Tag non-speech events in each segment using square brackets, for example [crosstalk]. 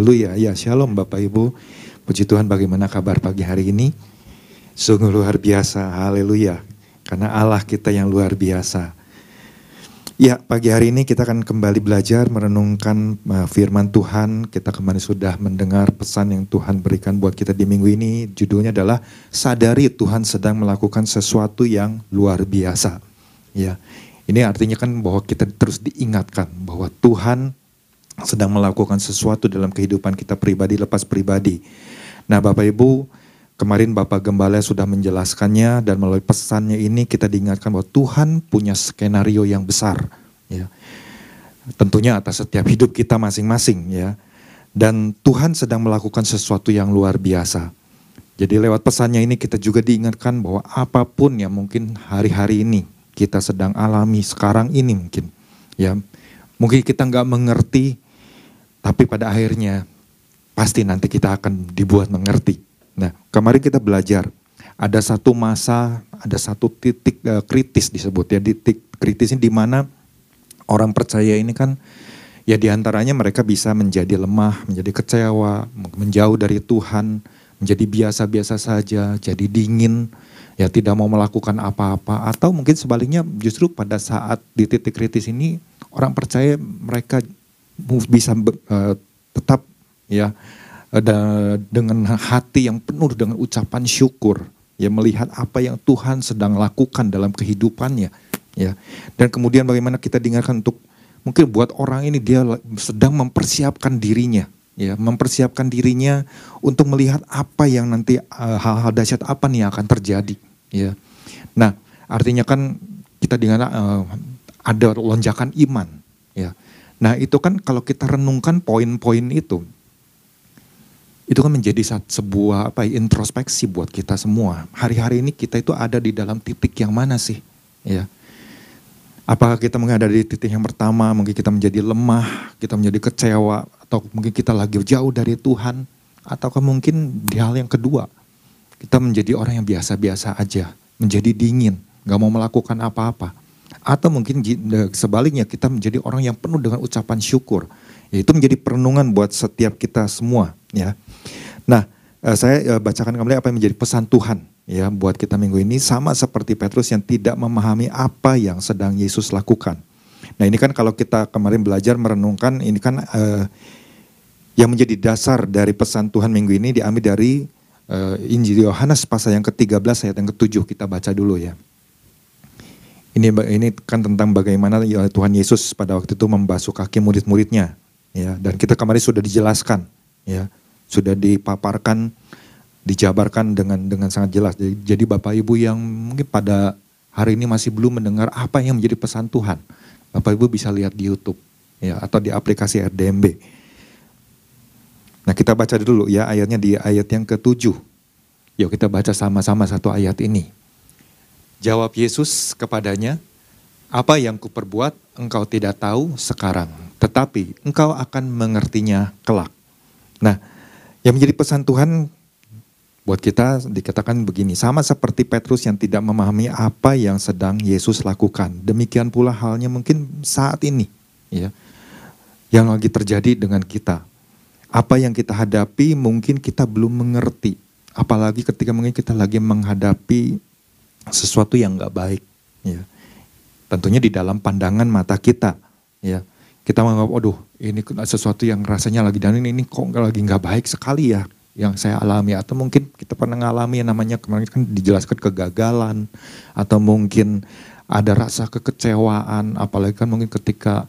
Haleluya. Ya, shalom Bapak Ibu. Puji Tuhan bagaimana kabar pagi hari ini? Sungguh luar biasa. Haleluya. Karena Allah kita yang luar biasa. Ya, pagi hari ini kita akan kembali belajar merenungkan uh, firman Tuhan. Kita kembali sudah mendengar pesan yang Tuhan berikan buat kita di minggu ini. Judulnya adalah sadari Tuhan sedang melakukan sesuatu yang luar biasa. Ya. Ini artinya kan bahwa kita terus diingatkan bahwa Tuhan sedang melakukan sesuatu dalam kehidupan kita pribadi lepas pribadi. Nah, Bapak Ibu, Kemarin Bapak Gembala sudah menjelaskannya dan melalui pesannya ini kita diingatkan bahwa Tuhan punya skenario yang besar. Ya. Tentunya atas setiap [laughs] hidup kita masing-masing ya. Dan Tuhan sedang melakukan sesuatu yang luar biasa. Jadi lewat pesannya ini kita juga diingatkan bahwa apa pun yang mungkin hari-hari ini kita sedang alami sekarang ini mungkin. ya Mungkin kita nggak mengerti, tapi pada akhirnya pasti nanti kita akan dibuat mengerti. Nah, kemarin kita belajar ada satu masa, ada satu titik uh, kritis disebut ya, titik kritisnya di mana orang percaya ini kan ya di antaranya mereka bisa menjadi lemah, menjadi kecewa, menjauh dari Tuhan, menjadi biasa-biasa saja, jadi dingin, ya tidak mau melakukan apa-apa, atau mungkin sebaliknya justru pada saat di titik kritis ini orang percaya mereka bisa uh, tetap ya dengan hati yang penuh dengan ucapan syukur ya melihat apa yang Tuhan sedang lakukan dalam kehidupannya ya. Dan kemudian bagaimana kita dengarkan untuk mungkin buat orang ini dia sedang mempersiapkan dirinya ya mempersiapkan dirinya untuk melihat apa yang nanti eh, hal-hal uh, dahsyat apa nih yang akan terjadi ya. Nah artinya kan kita dengar uh, ada lonjakan iman ya nah itu kan kalau kita renungkan poin-poin itu itu kan menjadi sebuah apa introspeksi buat kita semua. Hari-hari ini kita itu ada di dalam titik yang mana sih? Ya. Apakah kita menghadapi di titik yang pertama, mungkin kita menjadi lemah, kita menjadi kecewa, atau mungkin kita lagi jauh dari Tuhan, ataukah mungkin di hal yang kedua, kita menjadi orang yang biasa-biasa aja, menjadi dingin, gak mau melakukan apa-apa. Atau mungkin sebaliknya kita menjadi orang yang penuh dengan ucapan syukur. Itu menjadi perenungan buat setiap kita semua ya. Nah, eh, saya eh, bacakan kembali apa yang menjadi pesan Tuhan ya buat kita minggu ini sama seperti Petrus yang tidak memahami apa yang sedang Yesus lakukan. Nah, ini kan kalau kita kemarin belajar merenungkan ini kan uh, yang menjadi dasar dari pesan Tuhan minggu ini diambil dari uh, Injil Yohanes pasal yang ke-13 ayat yang ke-7 kita baca dulu ya. Ini ini kan tentang bagaimana ya Tuhan Yesus pada waktu itu membasuh kaki murid-muridnya ya dan kita kemarin sudah dijelaskan ya sudah dipaparkan, dijabarkan dengan dengan sangat jelas. Jadi, jadi Bapak Ibu yang mungkin pada hari ini masih belum mendengar apa yang menjadi pesan Tuhan, Bapak Ibu bisa lihat di YouTube ya atau di aplikasi RDMB. Nah kita baca dulu ya ayatnya di ayat yang ketujuh. Yuk kita baca sama-sama satu ayat ini. Jawab Yesus kepadanya, apa yang kuperbuat engkau tidak tahu sekarang, tetapi engkau akan mengertinya kelak. Nah, yang menjadi pesan Tuhan buat kita dikatakan begini, sama seperti Petrus yang tidak memahami apa yang sedang Yesus lakukan. Demikian pula halnya mungkin saat ini, ya, yang lagi terjadi dengan kita. Apa yang kita hadapi mungkin kita belum mengerti, apalagi ketika mungkin kita lagi menghadapi sesuatu yang nggak baik, ya. Tentunya di dalam pandangan mata kita, ya. Kita menganggap, waduh ini sesuatu yang rasanya lagi dan ini, ini kok lagi nggak baik sekali ya yang saya alami. Atau mungkin kita pernah mengalami yang namanya kemarin kan dijelaskan kegagalan atau mungkin ada rasa kekecewaan apalagi kan mungkin ketika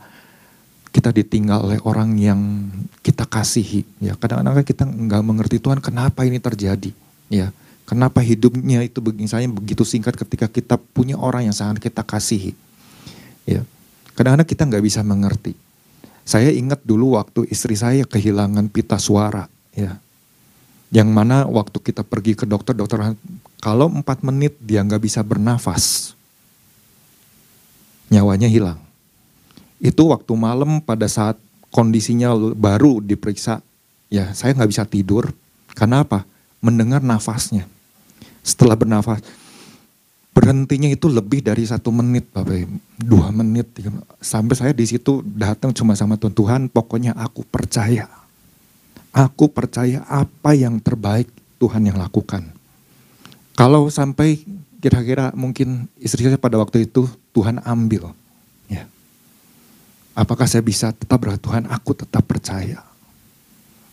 kita ditinggal oleh orang yang kita kasihi ya. Kadang-kadang kan kita nggak mengerti Tuhan kenapa ini terjadi? Ya kenapa hidupnya itu saya begitu singkat ketika kita punya orang yang sangat kita kasihi ya kadang-kadang kita nggak bisa mengerti saya ingat dulu waktu istri saya kehilangan pita suara, ya. Yang mana waktu kita pergi ke dokter, dokter kalau empat menit dia nggak bisa bernafas, nyawanya hilang. Itu waktu malam pada saat kondisinya baru diperiksa, ya saya nggak bisa tidur. Karena apa? Mendengar nafasnya. Setelah bernafas, berhentinya itu lebih dari satu menit Bapak dua menit sampai saya di situ datang cuma sama Tuhan Tuhan pokoknya aku percaya Aku percaya apa yang terbaik Tuhan yang lakukan. Kalau sampai kira-kira mungkin istri saya pada waktu itu Tuhan ambil, ya. Apakah saya bisa tetap berkata Tuhan aku tetap percaya.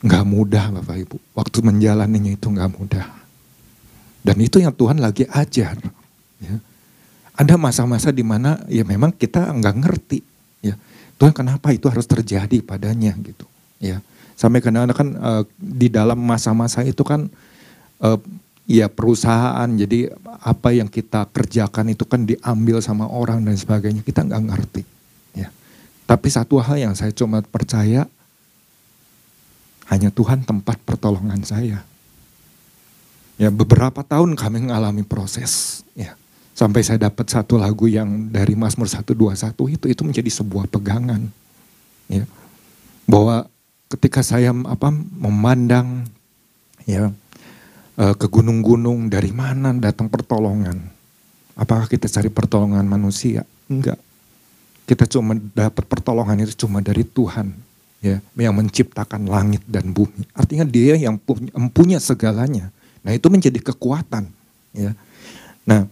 Nggak mudah Bapak Ibu. Waktu menjalaninya itu nggak mudah. Dan itu yang Tuhan lagi ajar. Ya. Ada masa-masa di mana ya memang kita nggak ngerti. Ya. Tuhan kenapa itu harus terjadi padanya gitu. Ya. Sampai kadang-kadang kan uh, di dalam masa-masa itu kan uh, ya perusahaan jadi apa yang kita kerjakan itu kan diambil sama orang dan sebagainya kita nggak ngerti ya tapi satu hal yang saya cuma percaya hanya Tuhan tempat pertolongan saya. Ya beberapa tahun kami mengalami proses. Ya sampai saya dapat satu lagu yang dari Mazmur 121 itu itu menjadi sebuah pegangan. Ya bahwa ketika saya apa memandang ya eh, ke gunung-gunung dari mana datang pertolongan? Apakah kita cari pertolongan manusia? Enggak. Kita cuma dapat pertolongan itu cuma dari Tuhan ya yang menciptakan langit dan bumi. Artinya dia yang punya, punya segalanya. Nah itu menjadi kekuatan. Ya. Nah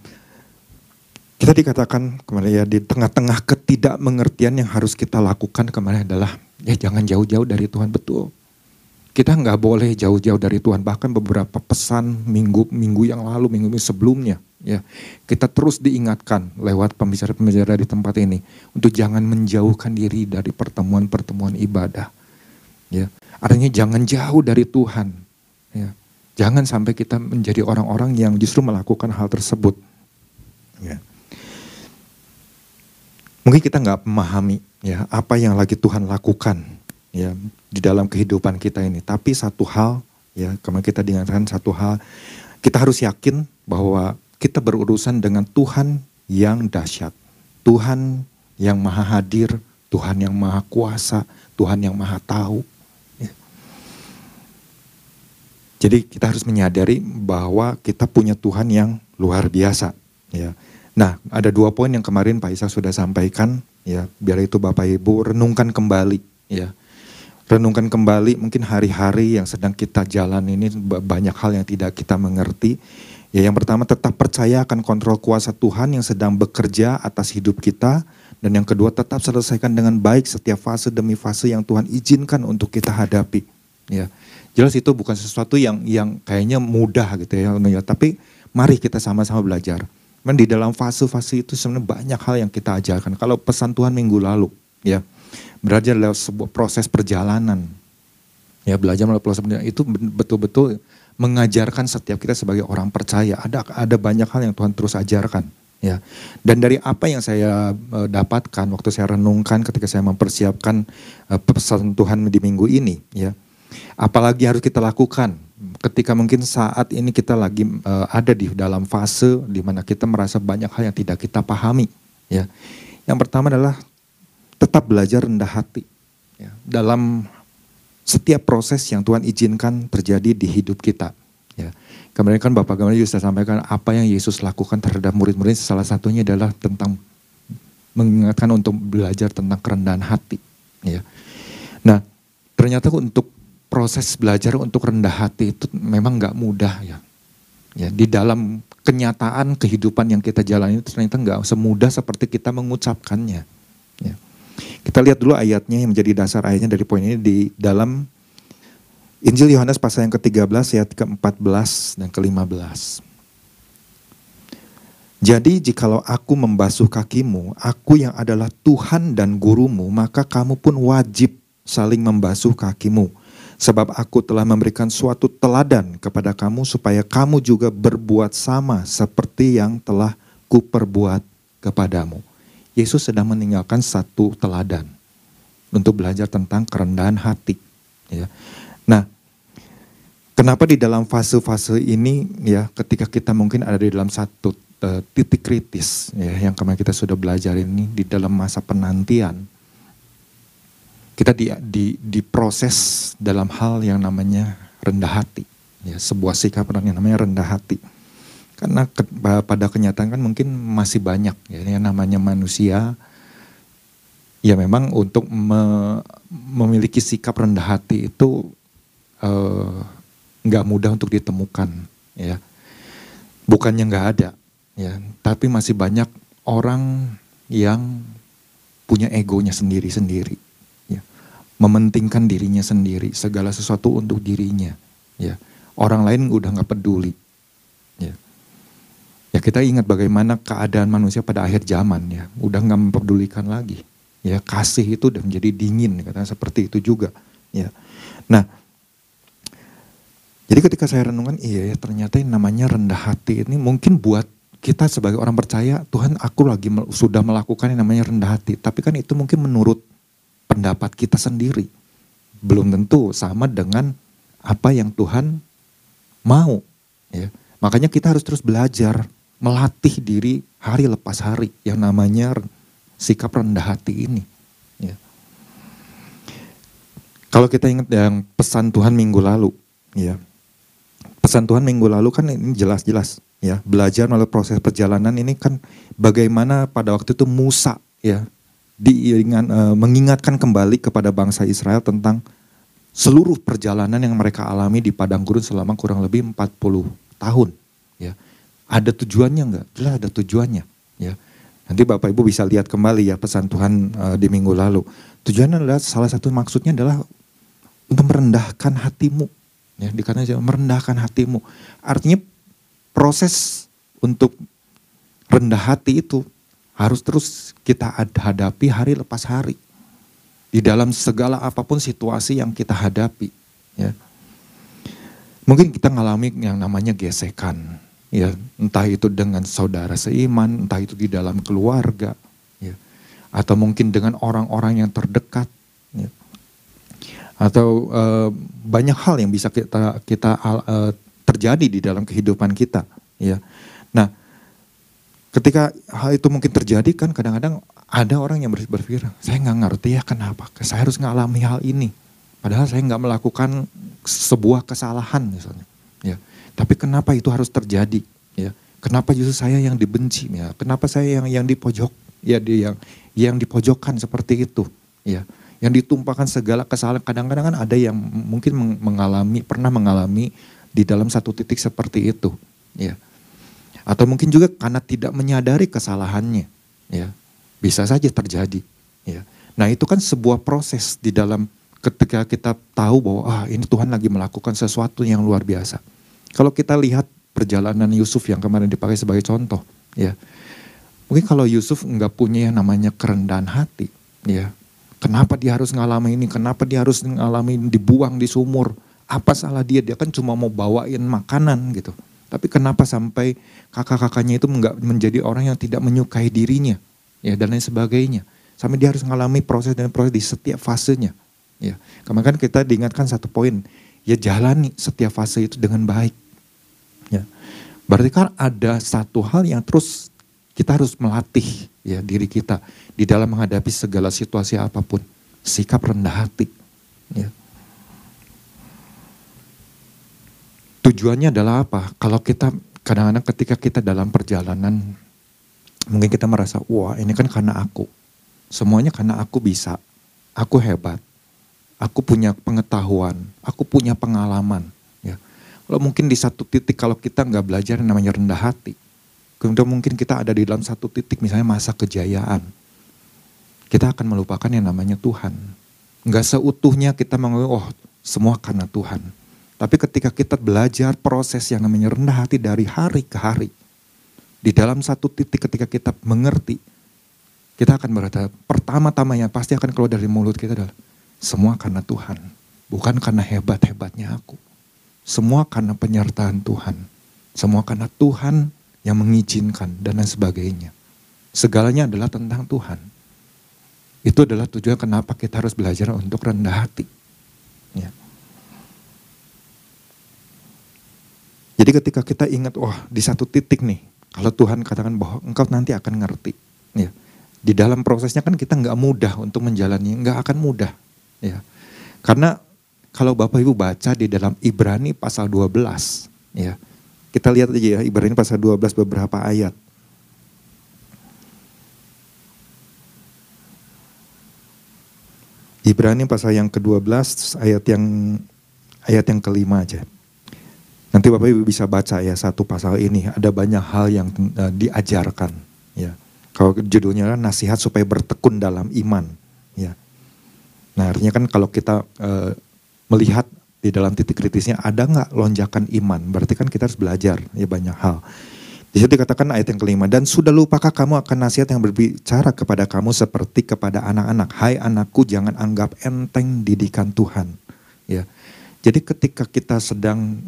kita dikatakan kemarin ya di tengah-tengah ketidakmengertian yang harus kita lakukan kemarin adalah ya jangan jauh-jauh dari Tuhan betul. Kita nggak boleh jauh-jauh dari Tuhan. Bahkan beberapa pesan minggu minggu yang lalu, minggu, minggu sebelumnya, ya kita terus diingatkan lewat pembicara-pembicara di tempat ini untuk jangan menjauhkan diri dari pertemuan-pertemuan ibadah. Ya, artinya jangan jauh dari Tuhan. Ya, jangan sampai kita menjadi orang-orang yang justru melakukan hal tersebut. Ya. Mungkin kita nggak memahami ya apa yang lagi Tuhan lakukan ya di dalam kehidupan kita ini. Tapi satu hal ya kemarin kita diingatkan satu hal kita harus yakin bahwa kita berurusan dengan Tuhan yang dahsyat. Tuhan yang maha hadir, Tuhan yang maha kuasa, Tuhan yang maha tahu. Ya. Jadi kita harus menyadari bahwa kita punya Tuhan yang luar biasa. Ya. Nah, ada dua poin yang kemarin Pak Isa sudah sampaikan. Ya, biar itu Bapak Ibu renungkan kembali. Ya, renungkan kembali mungkin hari-hari yang sedang kita jalan ini banyak hal yang tidak kita mengerti. Ya yang pertama tetap percaya akan kontrol kuasa Tuhan yang sedang bekerja atas hidup kita. Dan yang kedua tetap selesaikan dengan baik setiap fase demi fase yang Tuhan izinkan untuk kita hadapi. Ya, jelas itu bukan sesuatu yang yang kayaknya mudah gitu ya, tapi mari kita sama-sama belajar. Men di dalam fase-fase itu sebenarnya banyak hal yang kita ajarkan. Kalau pesan Tuhan minggu lalu, ya, belajar lewat sebuah proses perjalanan. Ya belajar melalui proses perjalanan itu betul-betul mengajarkan setiap kita sebagai orang percaya. Ada ada banyak hal yang Tuhan terus ajarkan. Ya, dan dari apa yang saya uh, dapatkan waktu saya renungkan ketika saya mempersiapkan uh, pesan Tuhan di minggu ini, ya, apalagi harus kita lakukan ketika mungkin saat ini kita lagi uh, ada di dalam fase di mana kita merasa banyak hal yang tidak kita pahami, ya. Yang pertama adalah tetap belajar rendah hati ya, dalam setiap proses yang Tuhan izinkan terjadi di hidup kita. Ya. Kemarin kan Bapak Gamaliel juga sampaikan apa yang Yesus lakukan terhadap murid-murid salah satunya adalah tentang mengingatkan untuk belajar tentang kerendahan hati. Ya. Nah ternyata untuk proses belajar untuk rendah hati itu memang nggak mudah ya. Ya di dalam kenyataan kehidupan yang kita jalani ternyata nggak semudah seperti kita mengucapkannya. Ya. Kita lihat dulu ayatnya yang menjadi dasar ayatnya dari poin ini di dalam Injil Yohanes pasal yang ke-13 ayat ke-14 dan ke-15. Jadi jikalau aku membasuh kakimu, aku yang adalah Tuhan dan gurumu, maka kamu pun wajib saling membasuh kakimu. Sebab aku telah memberikan suatu teladan kepada kamu supaya kamu juga berbuat sama seperti yang telah kuperbuat kepadamu. Yesus sedang meninggalkan satu teladan untuk belajar tentang kerendahan hati. Ya. Nah, kenapa di dalam fase-fase ini ya, ketika kita mungkin ada di dalam satu uh, titik kritis ya, yang kemarin kita sudah belajar ini di dalam masa penantian, kita di, di, diproses dalam hal yang namanya rendah hati, ya, sebuah sikap yang namanya rendah hati karena ke, pada kenyataan kan mungkin masih banyak ya yang namanya manusia ya memang untuk me, memiliki sikap rendah hati itu eh, nggak uh, mudah untuk ditemukan, ya. Bukannya nggak ada, ya, tapi masih banyak orang yang punya egonya sendiri-sendiri. Mementingkan dirinya sendiri, segala sesuatu untuk dirinya, ya. Orang lain udah nggak peduli, ya. Ya kita ingat bagaimana keadaan manusia pada akhir zaman ya, udah nggak mempedulikan lagi. Ya kasih itu udah menjadi dingin, katanya seperti itu juga. Ya, nah jadi ketika saya renungkan, iya ya ternyata yang namanya rendah hati ini mungkin buat kita sebagai orang percaya, Tuhan aku lagi sudah melakukan yang namanya rendah hati. Tapi kan itu mungkin menurut pendapat kita sendiri. Belum tentu sama dengan apa yang Tuhan mau. Ya. Makanya kita harus terus belajar melatih diri hari lepas hari yang namanya sikap rendah hati ini. Ya. Kalau kita ingat yang pesan Tuhan minggu lalu, ya pesan Tuhan minggu lalu kan ini jelas-jelas ya belajar melalui proses perjalanan ini kan bagaimana pada waktu itu Musa ya diingat, e, mengingatkan kembali kepada bangsa Israel tentang seluruh perjalanan yang mereka alami di padang gurun selama kurang lebih 40 tahun ya ada tujuannya enggak? Jelas ada tujuannya. Ya. Nanti Bapak Ibu bisa lihat kembali ya pesan Tuhan uh, di minggu lalu. Tujuannya adalah salah satu maksudnya adalah untuk merendahkan hatimu. Ya, dikatakan merendahkan hatimu. Artinya proses untuk rendah hati itu harus terus kita hadapi hari lepas hari. Di dalam segala apa pun situasi yang kita hadapi. Ya. Mungkin kita ngalami yang namanya gesekan ya entah itu dengan saudara seiman, entah itu di dalam keluarga, ya, atau mungkin dengan orang-orang yang terdekat, ya, atau uh, banyak hal yang bisa kita kita uh, terjadi di dalam kehidupan kita, ya. Ketika hal itu mungkin terjadi kan kadang-kadang ada orang yang berpikir, saya nggak ngerti ya kenapa, saya harus ngalami hal ini, padahal saya nggak melakukan sebuah kesalahan misalnya, ya tapi kenapa itu harus terjadi? Ya, kenapa justru saya yang dibenci? Ya, kenapa saya yang yang dipojok? Ya, di yang yang dipojokkan seperti itu? Ya, yang ditumpahkan segala kesalahan. Kadang-kadang kan ada yang mungkin mengalami, pernah mengalami di dalam satu titik seperti itu. Ya, atau mungkin juga karena tidak menyadari kesalahannya. Ya, bisa saja terjadi. Ya, nah itu kan sebuah proses di dalam ketika kita tahu bahwa ah ini Tuhan lagi melakukan sesuatu yang luar biasa kalau kita lihat perjalanan Yusuf yang kemarin dipakai sebagai contoh, ya. Mungkin kalau Yusuf nggak punya yang namanya kerendahan hati, ya. Kenapa dia harus ngalami ini? Kenapa dia harus ngalami dibuang di sumur? Apa salah dia? Dia kan cuma mau bawain makanan gitu. Tapi kenapa sampai kakak-kakaknya itu nggak menjadi orang yang tidak menyukai dirinya, ya dan lain sebagainya. Sampai dia harus ngalami proses dan proses di setiap fasenya. Ya, kemarin kan kita diingatkan satu poin, ya jalani setiap fase itu dengan baik. Ya. Berarti kan ada satu hal yang terus kita harus melatih ya diri kita di dalam menghadapi segala situasi apa pun. Sikap rendah hati. Ya. Tujuannya adalah apa? Kalau kita kadang-kadang ketika kita dalam perjalanan mungkin kita merasa wah ini kan karena aku. Semuanya karena aku bisa. Aku hebat. Aku punya pengetahuan. Aku punya pengalaman. Kalau mungkin di satu titik kalau kita nggak belajar namanya rendah hati, kemudian mungkin kita ada di dalam satu titik misalnya masa kejayaan, kita akan melupakan yang namanya Tuhan. Nggak seutuhnya kita menganggap, oh semua karena Tuhan. Tapi ketika kita belajar proses yang namanya rendah hati dari hari ke hari, di dalam satu titik ketika kita mengerti, kita akan berkata, pertama-tamanya pasti akan keluar dari mulut kita adalah, semua karena Tuhan, bukan karena hebat-hebatnya aku. Semua karena penyertaan Tuhan. Semua karena Tuhan yang mengizinkan dan lain sebagainya. Segalanya adalah tentang Tuhan. Itu adalah tujuan kenapa kita harus belajar untuk rendah hati. Ya. Jadi ketika kita ingat, wah di satu titik nih, kalau Tuhan katakan bahwa engkau nanti akan ngerti. Ya. Di dalam prosesnya kan kita nggak mudah untuk menjalani, nggak akan mudah. Ya. Karena kalau Bapak Ibu baca di dalam Ibrani pasal 12, ya. Kita lihat aja ya Ibrani pasal 12 beberapa ayat. Ibrani pasal yang ke-12 ayat yang ayat yang kelima aja. Nanti Bapak Ibu bisa baca ya satu pasal ini ada banyak hal yang uh, diajarkan ya. Kalau judulnya kan nasihat supaya bertekun dalam iman ya. Nah artinya kan kalau kita uh, melihat di dalam titik kritisnya ada nggak lonjakan iman, berarti kan kita harus belajar ya banyak hal. Di situ dikatakan ayat yang kelima, dan sudah lupakah kamu akan nasihat yang berbicara kepada kamu seperti kepada anak-anak. Hai anakku jangan anggap enteng didikan Tuhan. Ya, Jadi ketika kita sedang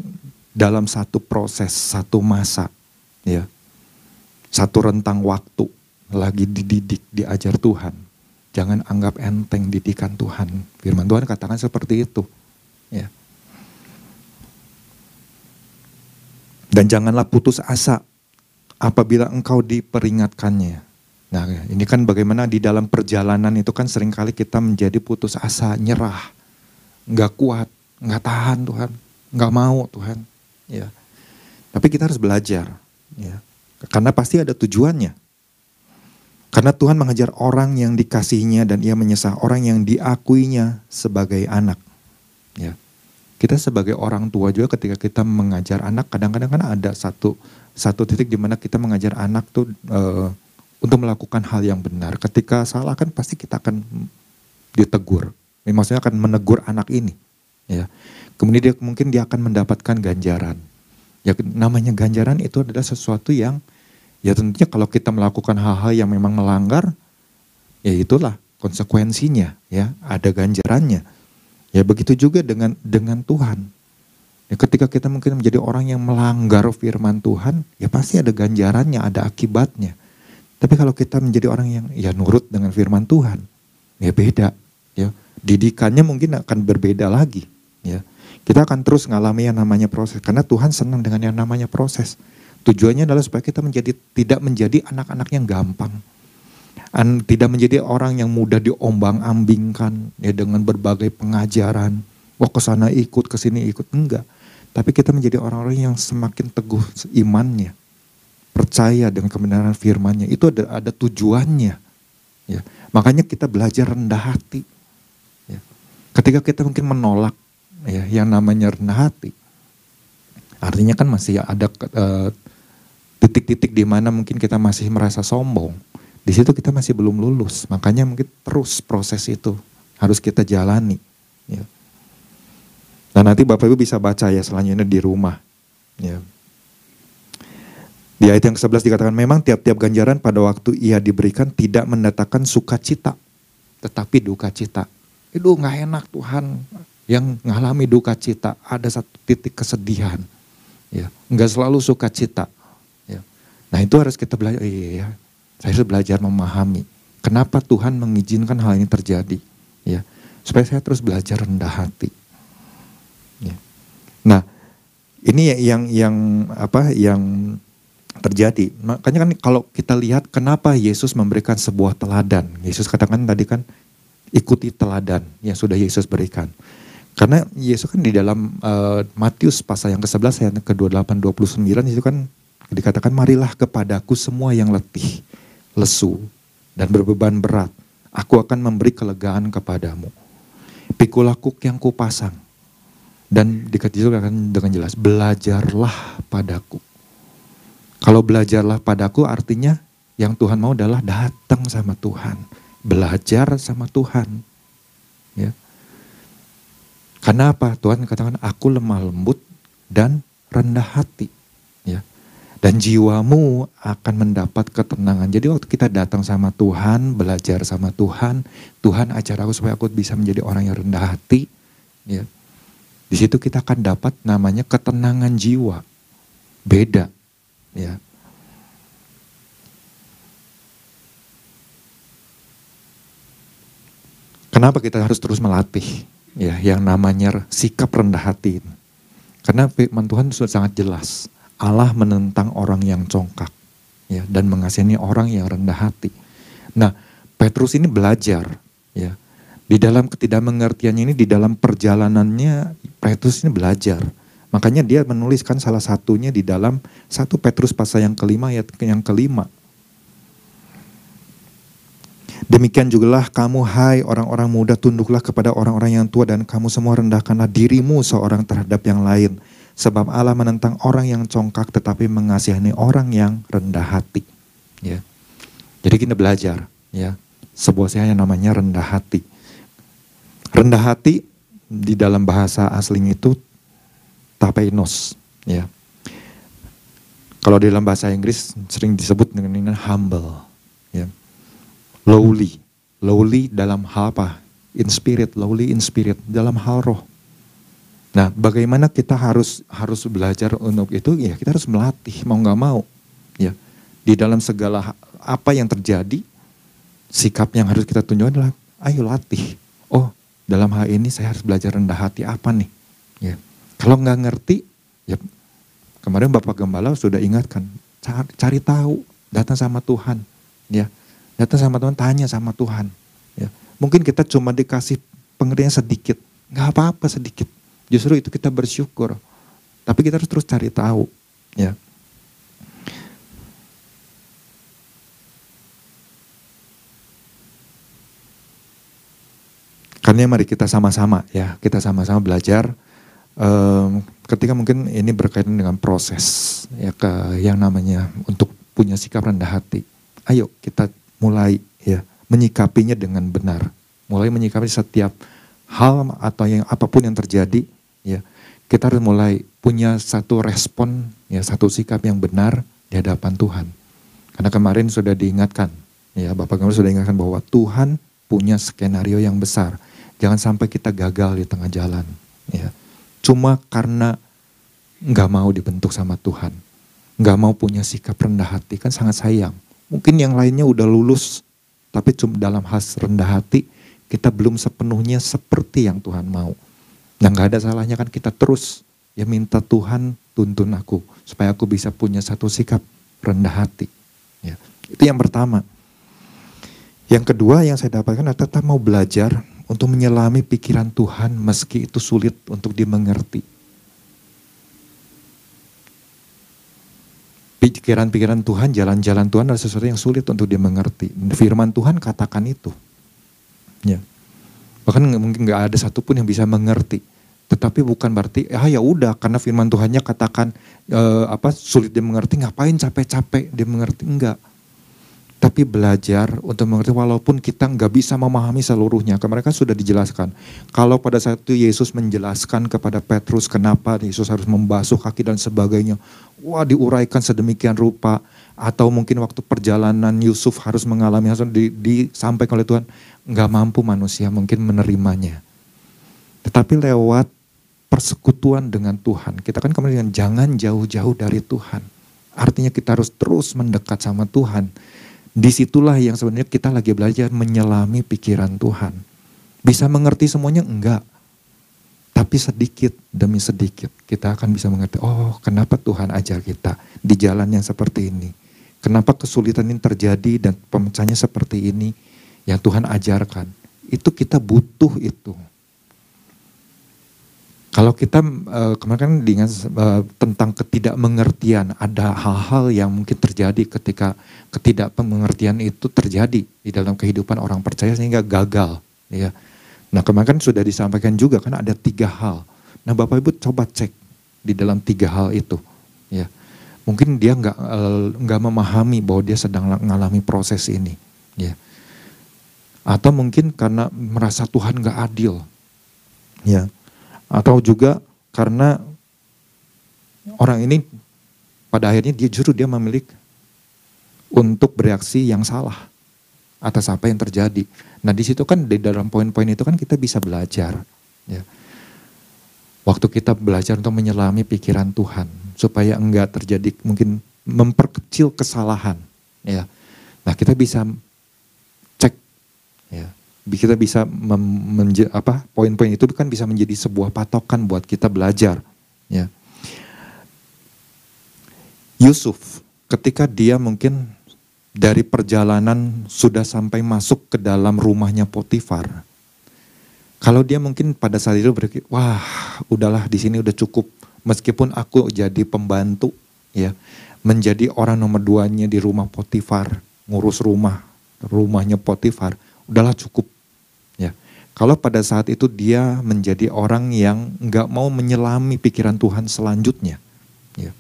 dalam satu proses, satu masa, ya, satu rentang waktu lagi dididik, diajar Tuhan. Jangan anggap enteng didikan Tuhan. Firman Tuhan katakan seperti itu. Ya. Dan janganlah putus asa apabila engkau diperingatkannya. Nah ini kan bagaimana di dalam perjalanan itu kan sering kali kita menjadi putus asa, nyerah, nggak kuat, nggak tahan Tuhan, nggak mau Tuhan. Ya. Tapi kita harus belajar, ya. Karena pasti ada tujuannya. Karena Tuhan mengajar orang yang dikasihnya dan ia menyesah orang yang diakuinya sebagai anak. Ya. Kita sebagai orang tua juga ketika kita mengajar anak kadang-kadang kan ada satu satu titik di mana kita mengajar anak tuh uh, untuk melakukan hal yang benar. Ketika salah kan pasti kita akan ditegur. Maksudnya akan menegur anak ini. Ya. Kemudian dia mungkin dia akan mendapatkan ganjaran. Ya namanya ganjaran itu adalah sesuatu yang ya tentunya kalau kita melakukan hal-hal yang memang melanggar ya itulah konsekuensinya ya, ada ganjarannya. Ya begitu juga dengan dengan Tuhan. Ya, ketika kita mungkin menjadi orang yang melanggar firman Tuhan, ya pasti ada ganjarannya, ada akibatnya. Tapi kalau kita menjadi orang yang ya nurut dengan firman Tuhan, ya beda. Ya, didikannya mungkin akan berbeda lagi. Ya, kita akan terus ngalami yang namanya proses karena Tuhan senang dengan yang namanya proses. Tujuannya adalah supaya kita menjadi tidak menjadi anak-anak yang gampang. An, tidak menjadi orang yang mudah diombang-ambingkan ya dengan berbagai pengajaran. Wah ke sana ikut, ke sini ikut. Enggak. Tapi kita menjadi orang-orang yang semakin teguh imannya. Percaya dengan kebenaran firmannya. Itu ada, ada tujuannya. Ya. Makanya kita belajar rendah hati. Ya. Ketika kita mungkin menolak ya yang namanya rendah hati. Artinya kan masih ada titik titik-titik di mana mungkin kita masih merasa sombong. Di situ kita masih belum lulus. Makanya mungkin terus proses itu harus kita jalani. Ya. Nah nanti Bapak Ibu bisa baca ya selanjutnya di rumah. Ya. Di ayat yang ke-11 dikatakan memang tiap-tiap ganjaran pada waktu ia diberikan tidak mendatangkan sukacita, tetapi duka cita. Itu nggak enak Tuhan yang mengalami duka cita, ada satu titik kesedihan. Ya, nggak selalu suka cita. Ya. Nah itu harus kita belajar, iya, ya, saya harus belajar memahami. Kenapa Tuhan mengizinkan hal ini terjadi? Ya, supaya saya terus belajar rendah hati. Ya. Nah, ini yang yang apa yang terjadi. Makanya kan kalau kita lihat kenapa Yesus memberikan sebuah teladan. Yesus katakan tadi kan ikuti teladan yang sudah Yesus berikan. Karena Yesus kan di dalam uh, Matius pasal yang ke-11 ayat ke-28 29 itu kan dikatakan marilah kepadaku semua yang letih, lesu dan berbeban berat. Aku akan memberi kelegaan kepadamu. Pikulah kuk yang kupasang. Dan dikatakan dengan jelas, belajarlah padaku. Kalau belajarlah padaku artinya yang Tuhan mau adalah datang sama Tuhan. Belajar sama Tuhan. Ya karena apa? Tuhan katakan aku lemah lembut dan rendah hati. Ya. Dan jiwamu akan mendapat ketenangan. Jadi waktu kita datang sama Tuhan, belajar sama Tuhan, Tuhan ajar aku supaya aku bisa menjadi orang yang rendah hati. Ya. Di situ kita akan dapat namanya ketenangan jiwa. Beda. Ya. Kenapa kita harus terus melatih? Ya yang namanya sikap rendah hati. Karena firman Tuhan sudah sangat jelas. Allah menentang orang yang congkak ya dan mengasihani orang yang rendah hati. Nah, Petrus ini belajar ya. Di dalam ketidakmengertiannya ini di dalam perjalanannya Petrus ini belajar. Makanya dia menuliskan salah satunya di dalam satu Petrus pasal yang kelima ayat yang kelima. Demikian jugalah kamu hai orang-orang muda tunduklah kepada orang-orang yang tua dan kamu semua rendahkanlah dirimu seorang terhadap yang lain. Sebab Allah menentang orang yang congkak tetapi mengasihani orang yang rendah hati. Ya. Jadi kita belajar ya sebuah saya yang namanya rendah hati. Rendah hati di dalam bahasa asli itu tapeinos ya. Kalau di dalam bahasa Inggris sering disebut dengan humble lowly. Lowly dalam hal apa? In spirit, lowly in spirit, dalam hal roh. Nah, bagaimana kita harus harus belajar untuk itu? Ya, kita harus melatih mau nggak mau. Ya, di dalam segala apa yang terjadi, sikap yang harus kita tunjukkan adalah, ayo latih. Oh, dalam hal ini saya harus belajar rendah hati apa nih? Ya, kalau nggak ngerti, ya kemarin Bapak Gembala sudah ingatkan, cari, cari tahu, datang sama Tuhan. Ya, Datang sama Tuhan, tanya sama Tuhan. Ya. Mungkin kita cuma dikasih pengertian sedikit. Nggak apa-apa sedikit. Justru itu kita bersyukur. Tapi kita harus terus cari tahu. Ya. Karena mari kita sama-sama ya, kita sama-sama belajar. Um, ketika mungkin ini berkaitan dengan proses ya ke yang namanya untuk punya sikap rendah hati. Ayo kita mulai ya menyikapinya dengan benar. Mulai menyikapi setiap hal atau yang apa pun yang terjadi ya. Kita harus mulai punya satu respon ya satu sikap yang benar di hadapan Tuhan. Karena kemarin sudah diingatkan ya Bapak kemarin sudah diingatkan bahwa Tuhan punya skenario yang besar. Jangan sampai kita gagal di tengah jalan ya. Cuma karena nggak mau dibentuk sama Tuhan. Nggak mau punya sikap rendah hati kan sangat sayang Mungkin yang lainnya udah lulus, tapi cuma dalam khas rendah hati, kita belum sepenuhnya seperti yang Tuhan mau. Yang gak ada salahnya kan kita terus ya minta Tuhan tuntun aku supaya aku bisa punya satu sikap rendah hati. Ya, itu yang pertama. Yang kedua yang saya dapatkan adalah tetap mau belajar untuk menyelami pikiran Tuhan meski itu sulit untuk dimengerti. Pikiran-pikiran Tuhan, jalan-jalan Tuhan adalah sesuatu yang sulit untuk dia mengerti. Firman Tuhan katakan itu. Ya. Bahkan mungkin nggak ada satupun yang bisa mengerti. Tetapi bukan berarti ah ya udah karena firman Tuhannya katakan eh, apa sulit dia mengerti ngapain capek-capek dia mengerti enggak tapi belajar untuk mengerti walaupun kita nggak bisa memahami seluruhnya. Kemarin kan sudah dijelaskan. Kalau pada saat itu Yesus menjelaskan kepada Petrus kenapa Yesus harus membasuh kaki dan sebagainya. Wah diuraikan sedemikian rupa. Atau mungkin waktu perjalanan Yusuf harus mengalami hal di, disampaikan oleh Tuhan. Nggak mampu manusia mungkin menerimanya. Tetapi lewat persekutuan dengan Tuhan. Kita kan kemudian jangan jauh-jauh dari Tuhan. Artinya kita harus terus mendekat sama Tuhan Di situlah yang sebenarnya kita lagi belajar menyelami pikiran Tuhan. Bisa mengerti semuanya? Enggak. Tapi sedikit demi sedikit kita akan bisa mengerti, oh kenapa Tuhan ajar kita di jalan yang seperti ini. Kenapa kesulitan ini terjadi dan pemecahnya seperti ini yang Tuhan ajarkan. Itu kita butuh itu. Kalau kita uh, kemarin kan diingat uh, tentang ketidakmengertian, ada hal-hal yang mungkin terjadi ketika ketidakmengertian itu terjadi di dalam kehidupan orang percaya sehingga gagal. Ya. Nah kemarin kan sudah disampaikan juga kan ada tiga hal. Nah Bapak Ibu coba cek di dalam tiga hal itu. Ya. Mungkin dia nggak uh, nggak memahami bahwa dia sedang mengalami proses ini. Ya. Atau mungkin karena merasa Tuhan nggak adil. Ya atau juga karena orang ini pada akhirnya dia justru dia memiliki untuk bereaksi yang salah atas apa yang terjadi. Nah di situ kan di dalam poin-poin itu kan kita bisa belajar. Ya. Waktu kita belajar untuk menyelami pikiran Tuhan supaya enggak terjadi mungkin memperkecil kesalahan. Ya. Nah kita bisa cek ya kita bisa apa poin-poin itu kan bisa menjadi sebuah patokan buat kita belajar ya Yusuf ketika dia mungkin dari perjalanan sudah sampai masuk ke dalam rumahnya Potifar kalau dia mungkin pada saat itu berpikir wah udahlah di sini udah cukup meskipun aku jadi pembantu ya menjadi orang nomor duanya di rumah Potifar ngurus rumah rumahnya Potifar, udahlah cukup. Kalau pada saat itu dia menjadi orang yang nggak mau menyelami pikiran Tuhan selanjutnya, ya.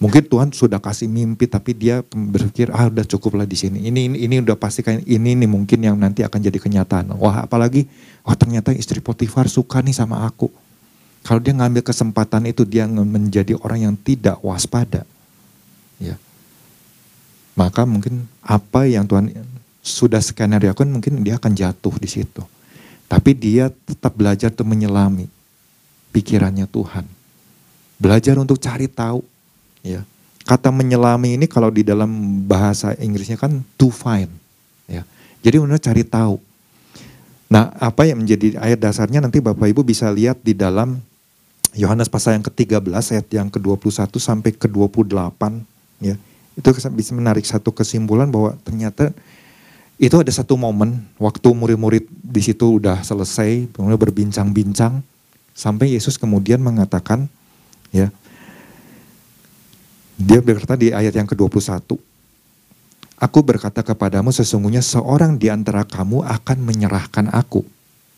Mungkin Tuhan sudah kasih mimpi tapi dia berpikir ah udah cukuplah di sini. Ini ini ini udah pasti kayak ini nih mungkin yang nanti akan jadi kenyataan. Wah apalagi oh ternyata istri Potifar suka nih sama aku. Kalau dia ngambil kesempatan itu dia menjadi orang yang tidak waspada. Ya. Maka mungkin apa yang Tuhan sudah skenario kan mungkin dia akan jatuh di situ. Tapi dia tetap belajar untuk menyelami pikirannya Tuhan. Belajar untuk cari tahu. Ya. Kata menyelami ini kalau di dalam bahasa Inggrisnya kan to find. Ya. Jadi benar cari tahu. Nah apa yang menjadi ayat dasarnya nanti Bapak Ibu bisa lihat di dalam Yohanes pasal yang ke-13 ayat yang ke-21 sampai ke-28 ya. Itu bisa menarik satu kesimpulan bahwa ternyata itu ada satu momen waktu murid-murid di situ udah selesai, kemudian berbincang-bincang sampai Yesus kemudian mengatakan ya dia berkata di ayat yang ke-21 Aku berkata kepadamu sesungguhnya seorang di antara kamu akan menyerahkan aku.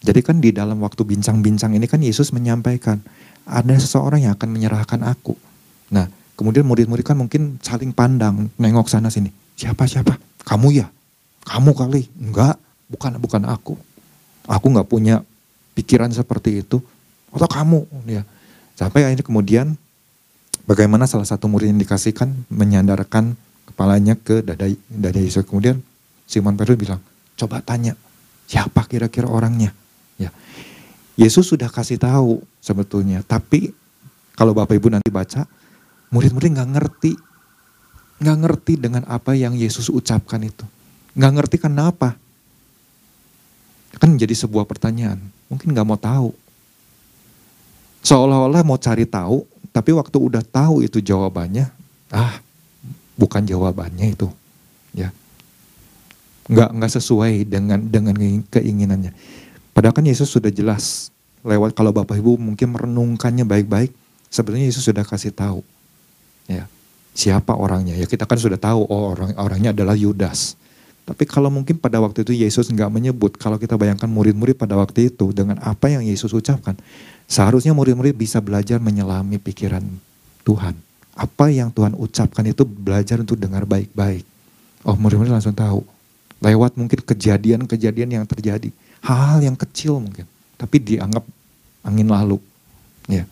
Jadi kan di dalam waktu bincang-bincang ini kan Yesus menyampaikan ada seseorang yang akan menyerahkan aku. Nah, kemudian murid-murid kan mungkin saling pandang, nengok sana sini. Siapa siapa? Kamu ya? Kamu kali? Enggak. Bukan bukan aku. Aku nggak punya pikiran seperti itu. Atau kamu ya. Sampai akhirnya kemudian bagaimana salah satu murid yang dikasihkan menyandarkan kepalanya ke dada dada Yesus. Kemudian Simon Petrus bilang coba tanya siapa kira-kira orangnya? Ya. Yesus sudah kasih tahu sebetulnya. Tapi kalau Bapak Ibu nanti baca murid-murid nggak ngerti nggak ngerti dengan apa yang Yesus ucapkan itu Nggak ngerti kenapa. Kan menjadi sebuah pertanyaan. Mungkin nggak mau tahu. Seolah-olah mau cari tahu, tapi waktu udah tahu itu jawabannya, ah bukan jawabannya itu. Ya, nggak nggak sesuai dengan dengan keinginannya. Padahal kan Yesus sudah jelas lewat kalau Bapak Ibu mungkin merenungkannya baik-baik, sebenarnya Yesus sudah kasih tahu. Ya, siapa orangnya? Ya kita kan sudah tahu oh orang orangnya adalah Yudas. Tapi kalau mungkin pada waktu itu Yesus nggak menyebut, kalau kita bayangkan murid-murid pada waktu itu dengan apa yang Yesus ucapkan, seharusnya murid-murid bisa belajar menyelami pikiran Tuhan. Apa yang Tuhan ucapkan itu belajar untuk dengar baik-baik. Oh murid-murid langsung tahu. Lewat mungkin kejadian-kejadian yang terjadi. Hal-hal yang kecil mungkin. Tapi dianggap angin lalu. Ya.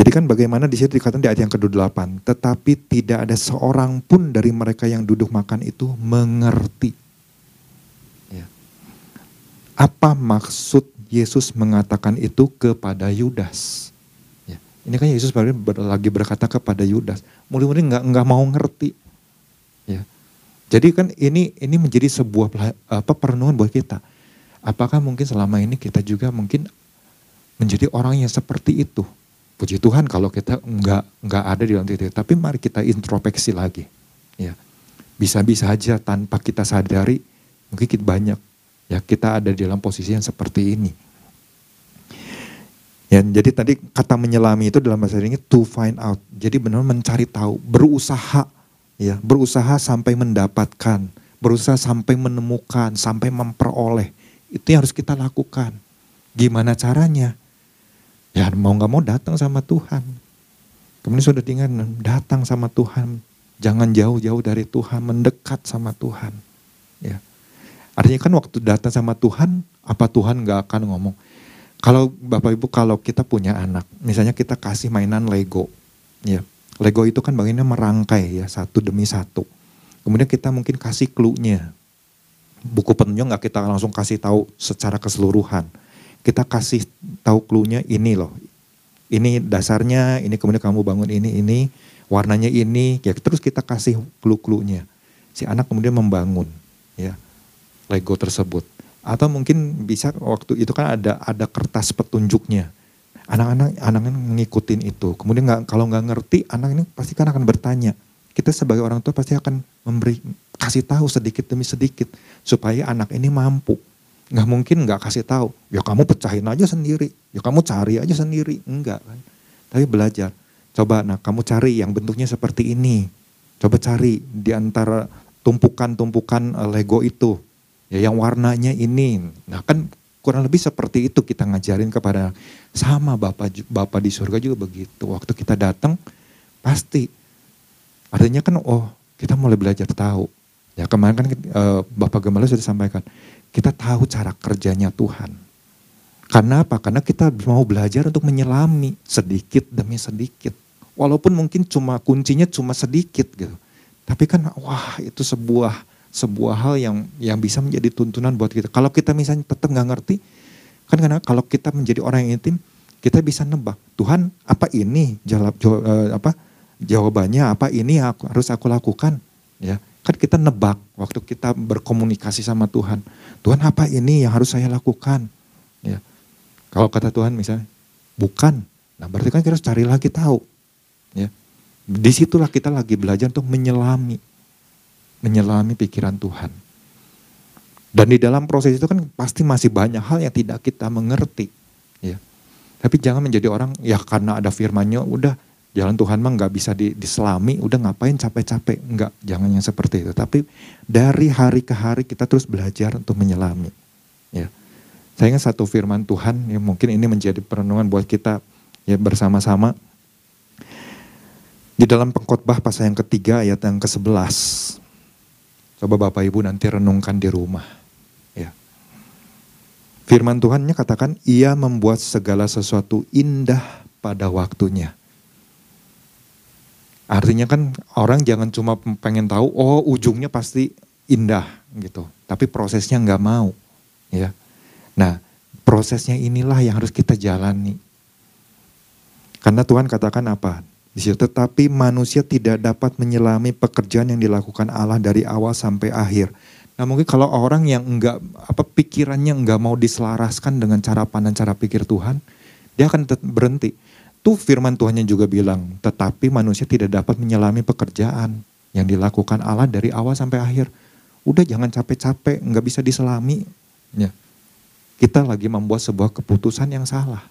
Jadi kan bagaimana di situ dikatakan di ayat yang ke-8, tetapi tidak ada seorang pun dari mereka yang duduk makan itu mengerti. Ya. Apa maksud Yesus mengatakan itu kepada Yudas? Ya. Ini kan Yesus lagi berkata kepada Yudas, murid-murid nggak nggak mau ngerti. Ya. Jadi kan ini ini menjadi sebuah apa perenungan buat kita. Apakah mungkin selama ini kita juga mungkin menjadi orang yang seperti itu? Puji Tuhan kalau kita nggak nggak ada di dalam titik. Tapi mari kita introspeksi lagi. Ya, bisa-bisa aja tanpa kita sadari mungkin kita banyak ya kita ada di dalam posisi yang seperti ini. Ya, jadi tadi kata menyelami itu dalam bahasa ini to find out. Jadi benar mencari tahu, berusaha ya, berusaha sampai mendapatkan, berusaha sampai menemukan, sampai memperoleh. Itu yang harus kita lakukan. Gimana caranya? Ya mau nggak mau datang sama Tuhan. Kemudian sudah tinggal datang sama Tuhan. Jangan jauh-jauh dari Tuhan, mendekat sama Tuhan. Ya. Artinya kan waktu datang sama Tuhan, apa Tuhan nggak akan ngomong. Kalau Bapak Ibu kalau kita punya anak, misalnya kita kasih mainan Lego, ya Lego itu kan bagiannya merangkai ya satu demi satu. Kemudian kita mungkin kasih clue-nya. Buku petunjuk nggak kita langsung kasih tahu secara keseluruhan kita kasih tahu clue-nya ini loh. Ini dasarnya, ini kemudian kamu bangun ini, ini, warnanya ini, ya terus kita kasih clue-clue-nya. Si anak kemudian membangun ya Lego tersebut. Atau mungkin bisa waktu itu kan ada ada kertas petunjuknya. Anak-anak anak-anak ngikutin itu. Kemudian nggak kalau nggak ngerti, anak ini pasti kan akan bertanya. Kita sebagai orang tua pasti akan memberi kasih tahu sedikit demi sedikit supaya anak ini mampu nggak mungkin nggak kasih tahu. Ya kamu pecahin aja sendiri. Ya kamu cari aja sendiri. Enggak kan. Tapi belajar. Coba nah kamu cari yang bentuknya seperti ini. Coba cari di antara tumpukan-tumpukan uh, Lego itu ya yang warnanya ini. Nah kan kurang lebih seperti itu kita ngajarin kepada sama Bapak Bapak di surga juga begitu. Waktu kita datang pasti artinya kan oh kita mulai belajar tahu. Ya kemarin kan uh, Bapak Gembala sudah sampaikan kita tahu cara kerjanya Tuhan. Karena apa? Karena kita mau belajar untuk menyelami sedikit demi sedikit. Walaupun mungkin cuma kuncinya cuma sedikit gitu. Tapi kan wah itu sebuah sebuah hal yang yang bisa menjadi tuntunan buat kita. Kalau kita misalnya tetap nggak ngerti, kan karena kalau kita menjadi orang yang intim, kita bisa nebak Tuhan apa ini jawab, uh, apa jawabannya apa ini aku, harus aku lakukan ya kan kita nebak waktu kita berkomunikasi sama Tuhan. Tuhan apa ini yang harus saya lakukan? Ya. Kalau kata Tuhan misalnya bukan. Nah berarti kan kita harus cari lagi tahu. Ya. Di situlah kita lagi belajar untuk menyelami. Menyelami pikiran Tuhan. Dan di dalam proses itu kan pasti masih banyak hal yang tidak kita mengerti. Ya. Tapi jangan menjadi orang ya karena ada firmannya udah jalan Tuhan mah nggak bisa di, diselami, udah ngapain capek-capek. Enggak, jangan yang seperti itu. Tapi dari hari ke hari kita terus belajar untuk menyelami. Ya. Saya ingat satu firman Tuhan yang mungkin ini menjadi perenungan buat kita ya bersama-sama. Di dalam pengkhotbah pasal yang ketiga ayat yang ke-11. Coba Bapak Ibu nanti renungkan di rumah. Ya. Firman Tuhannya katakan, ia membuat segala sesuatu indah pada waktunya. Artinya kan orang jangan cuma pengen tahu, oh ujungnya pasti indah gitu. Tapi prosesnya nggak mau. ya. Nah prosesnya inilah yang harus kita jalani. Karena Tuhan katakan apa? Di situ, tetapi manusia tidak dapat menyelami pekerjaan yang dilakukan Allah dari awal sampai akhir. Nah mungkin kalau orang yang enggak apa pikirannya enggak mau diselaraskan dengan cara pandang cara pikir Tuhan, dia akan berhenti. Tuh firman Tuhannya juga bilang, tetapi manusia tidak dapat menyelami pekerjaan yang dilakukan Allah dari awal sampai akhir. Udah jangan capek-capek, enggak bisa diselami. Ya. Kita lagi membuat sebuah keputusan yang salah.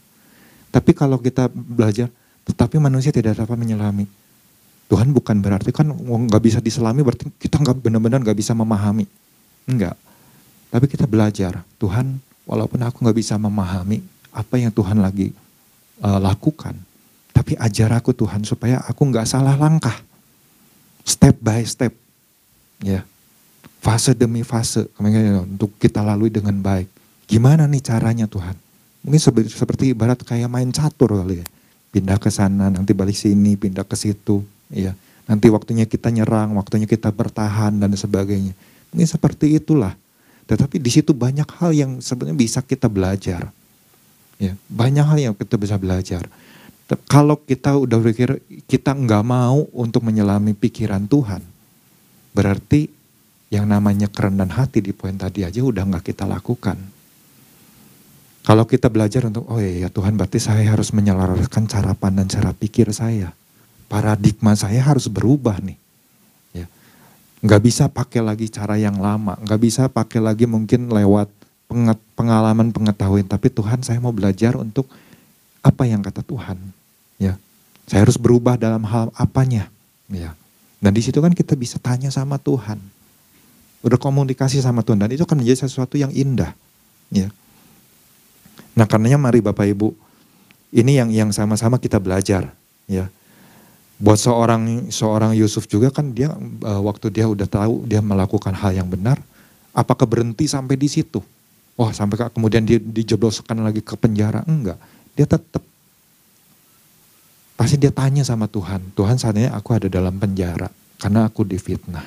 Tapi kalau kita belajar, tetapi manusia tidak dapat menyelami. Tuhan bukan berarti kan nggak bisa diselami berarti kita nggak benar-benar nggak bisa memahami. Enggak. Tapi kita belajar. Tuhan walaupun aku nggak bisa memahami apa yang Tuhan lagi uh, lakukan. Tapi ajar aku Tuhan supaya aku nggak salah langkah. Step by step. Ya. Fase demi fase. Untuk kita lalui dengan baik. Gimana nih caranya Tuhan? Mungkin seperti ibarat kayak main catur kali ya pindah ke sana, nanti balik sini, pindah ke situ, ya. Nanti waktunya kita nyerang, waktunya kita bertahan dan sebagainya. Ini seperti itulah. Tetapi di situ banyak hal yang sebenarnya bisa kita belajar. Ya, banyak hal yang kita bisa belajar. Kalau kita udah berpikir kita nggak mau untuk menyelami pikiran Tuhan, berarti yang namanya kerendahan hati di poin tadi aja udah nggak kita lakukan. Kalau kita belajar untuk, oh iya, iya Tuhan berarti saya harus menyelaraskan cara pandang, cara pikir saya. Paradigma saya harus berubah nih. Ya. Nggak bisa pakai lagi cara yang lama, nggak bisa pakai lagi mungkin lewat pengalaman pengetahuan. Tapi Tuhan saya mau belajar untuk apa yang kata Tuhan. Ya. Saya harus berubah dalam hal apanya. Ya. Dan di situ kan kita bisa tanya sama Tuhan. Berkomunikasi sama Tuhan. Dan itu akan menjadi sesuatu yang indah. Ya. Nah karenanya mari Bapak Ibu, ini yang yang sama-sama kita belajar ya. Buat seorang seorang Yusuf juga kan dia uh, waktu dia udah tahu dia melakukan hal yang benar, apakah berhenti sampai di situ? Wah sampai kemudian dia dijebloskan lagi ke penjara? Enggak, dia tetap pasti dia tanya sama Tuhan, Tuhan saatnya aku ada dalam penjara karena aku difitnah.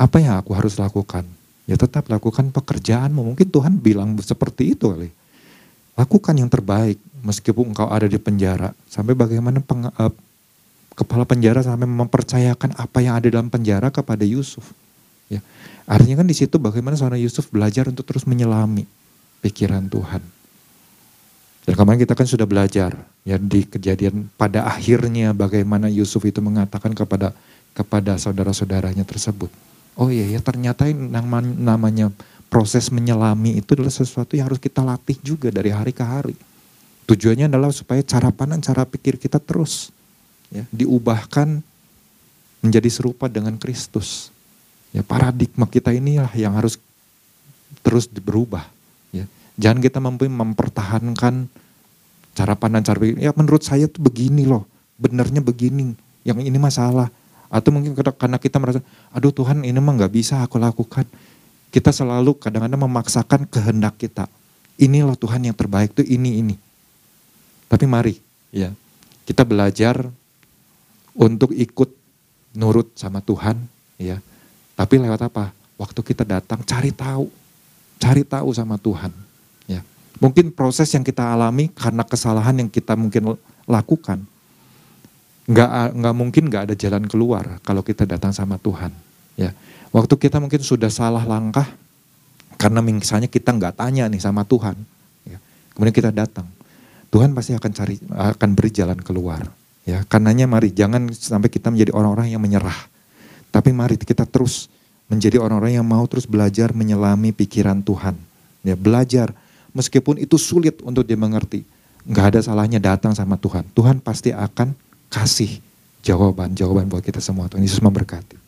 Apa yang aku harus lakukan? Ya tetap lakukan pekerjaanmu. Mungkin Tuhan bilang seperti itu kali. Lakukan yang terbaik meskipun engkau ada di penjara. Sampai bagaimana peng, uh, kepala penjara sampai mempercayakan apa yang ada dalam penjara kepada Yusuf. Ya. Artinya kan di situ bagaimana seorang Yusuf belajar untuk terus menyelami pikiran Tuhan. Dan kemarin kita kan sudah belajar ya di kejadian pada akhirnya bagaimana Yusuf itu mengatakan kepada kepada saudara-saudaranya tersebut. Oh iya ya ternyata namanya proses menyelami itu adalah sesuatu yang harus kita latih juga dari hari ke hari. Tujuannya adalah supaya cara pandang, cara pikir kita terus ya, diubahkan menjadi serupa dengan Kristus. Ya paradigma kita inilah yang harus terus berubah. Ya. Jangan kita mampu mempertahankan cara pandang cara pikir. Ya menurut saya tuh begini loh, benernya begini. Yang ini masalah. Atau mungkin karena kita merasa, aduh Tuhan ini mah nggak bisa aku lakukan. Kita selalu kadang-kadang memaksakan kehendak kita. Ini loh Tuhan yang terbaik tuh ini ini. Tapi mari ya kita belajar untuk ikut nurut sama Tuhan ya. Tapi lewat apa? Waktu kita datang cari tahu. Cari tahu sama Tuhan ya. Mungkin proses yang kita alami karena kesalahan yang kita mungkin lakukan nggak nggak mungkin nggak ada jalan keluar kalau kita datang sama Tuhan ya waktu kita mungkin sudah salah langkah karena misalnya kita nggak tanya nih sama Tuhan ya. kemudian kita datang Tuhan pasti akan cari akan beri jalan keluar ya karenanya mari jangan sampai kita menjadi orang-orang yang menyerah tapi mari kita terus menjadi orang-orang yang mau terus belajar menyelami pikiran Tuhan ya belajar meskipun itu sulit untuk dia mengerti nggak ada salahnya datang sama Tuhan Tuhan pasti akan kasih jawaban-jawaban buat kita semua. Tuhan Yesus memberkati.